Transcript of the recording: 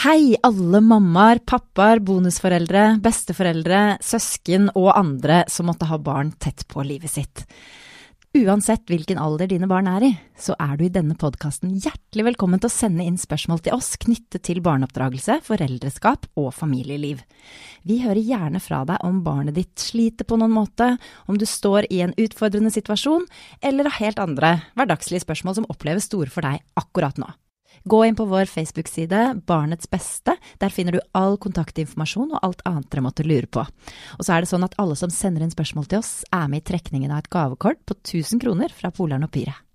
Hei, alle mammaer, pappaer, bonusforeldre, besteforeldre, søsken og andre som måtte ha barn tett på livet sitt. Uansett hvilken alder dine barn er i, så er du i denne podkasten hjertelig velkommen til å sende inn spørsmål til oss knyttet til barneoppdragelse, foreldreskap og familieliv. Vi hører gjerne fra deg om barnet ditt sliter på noen måte, om du står i en utfordrende situasjon, eller har helt andre hverdagslige spørsmål som oppleves store for deg akkurat nå. Gå inn på vår Facebook-side Barnets beste. Der finner du all kontaktinformasjon og alt annet dere måtte lure på. Og så er det sånn at alle som sender inn spørsmål til oss, er med i trekningen av et gavekort på 1000 kroner fra Polaren og Pyret.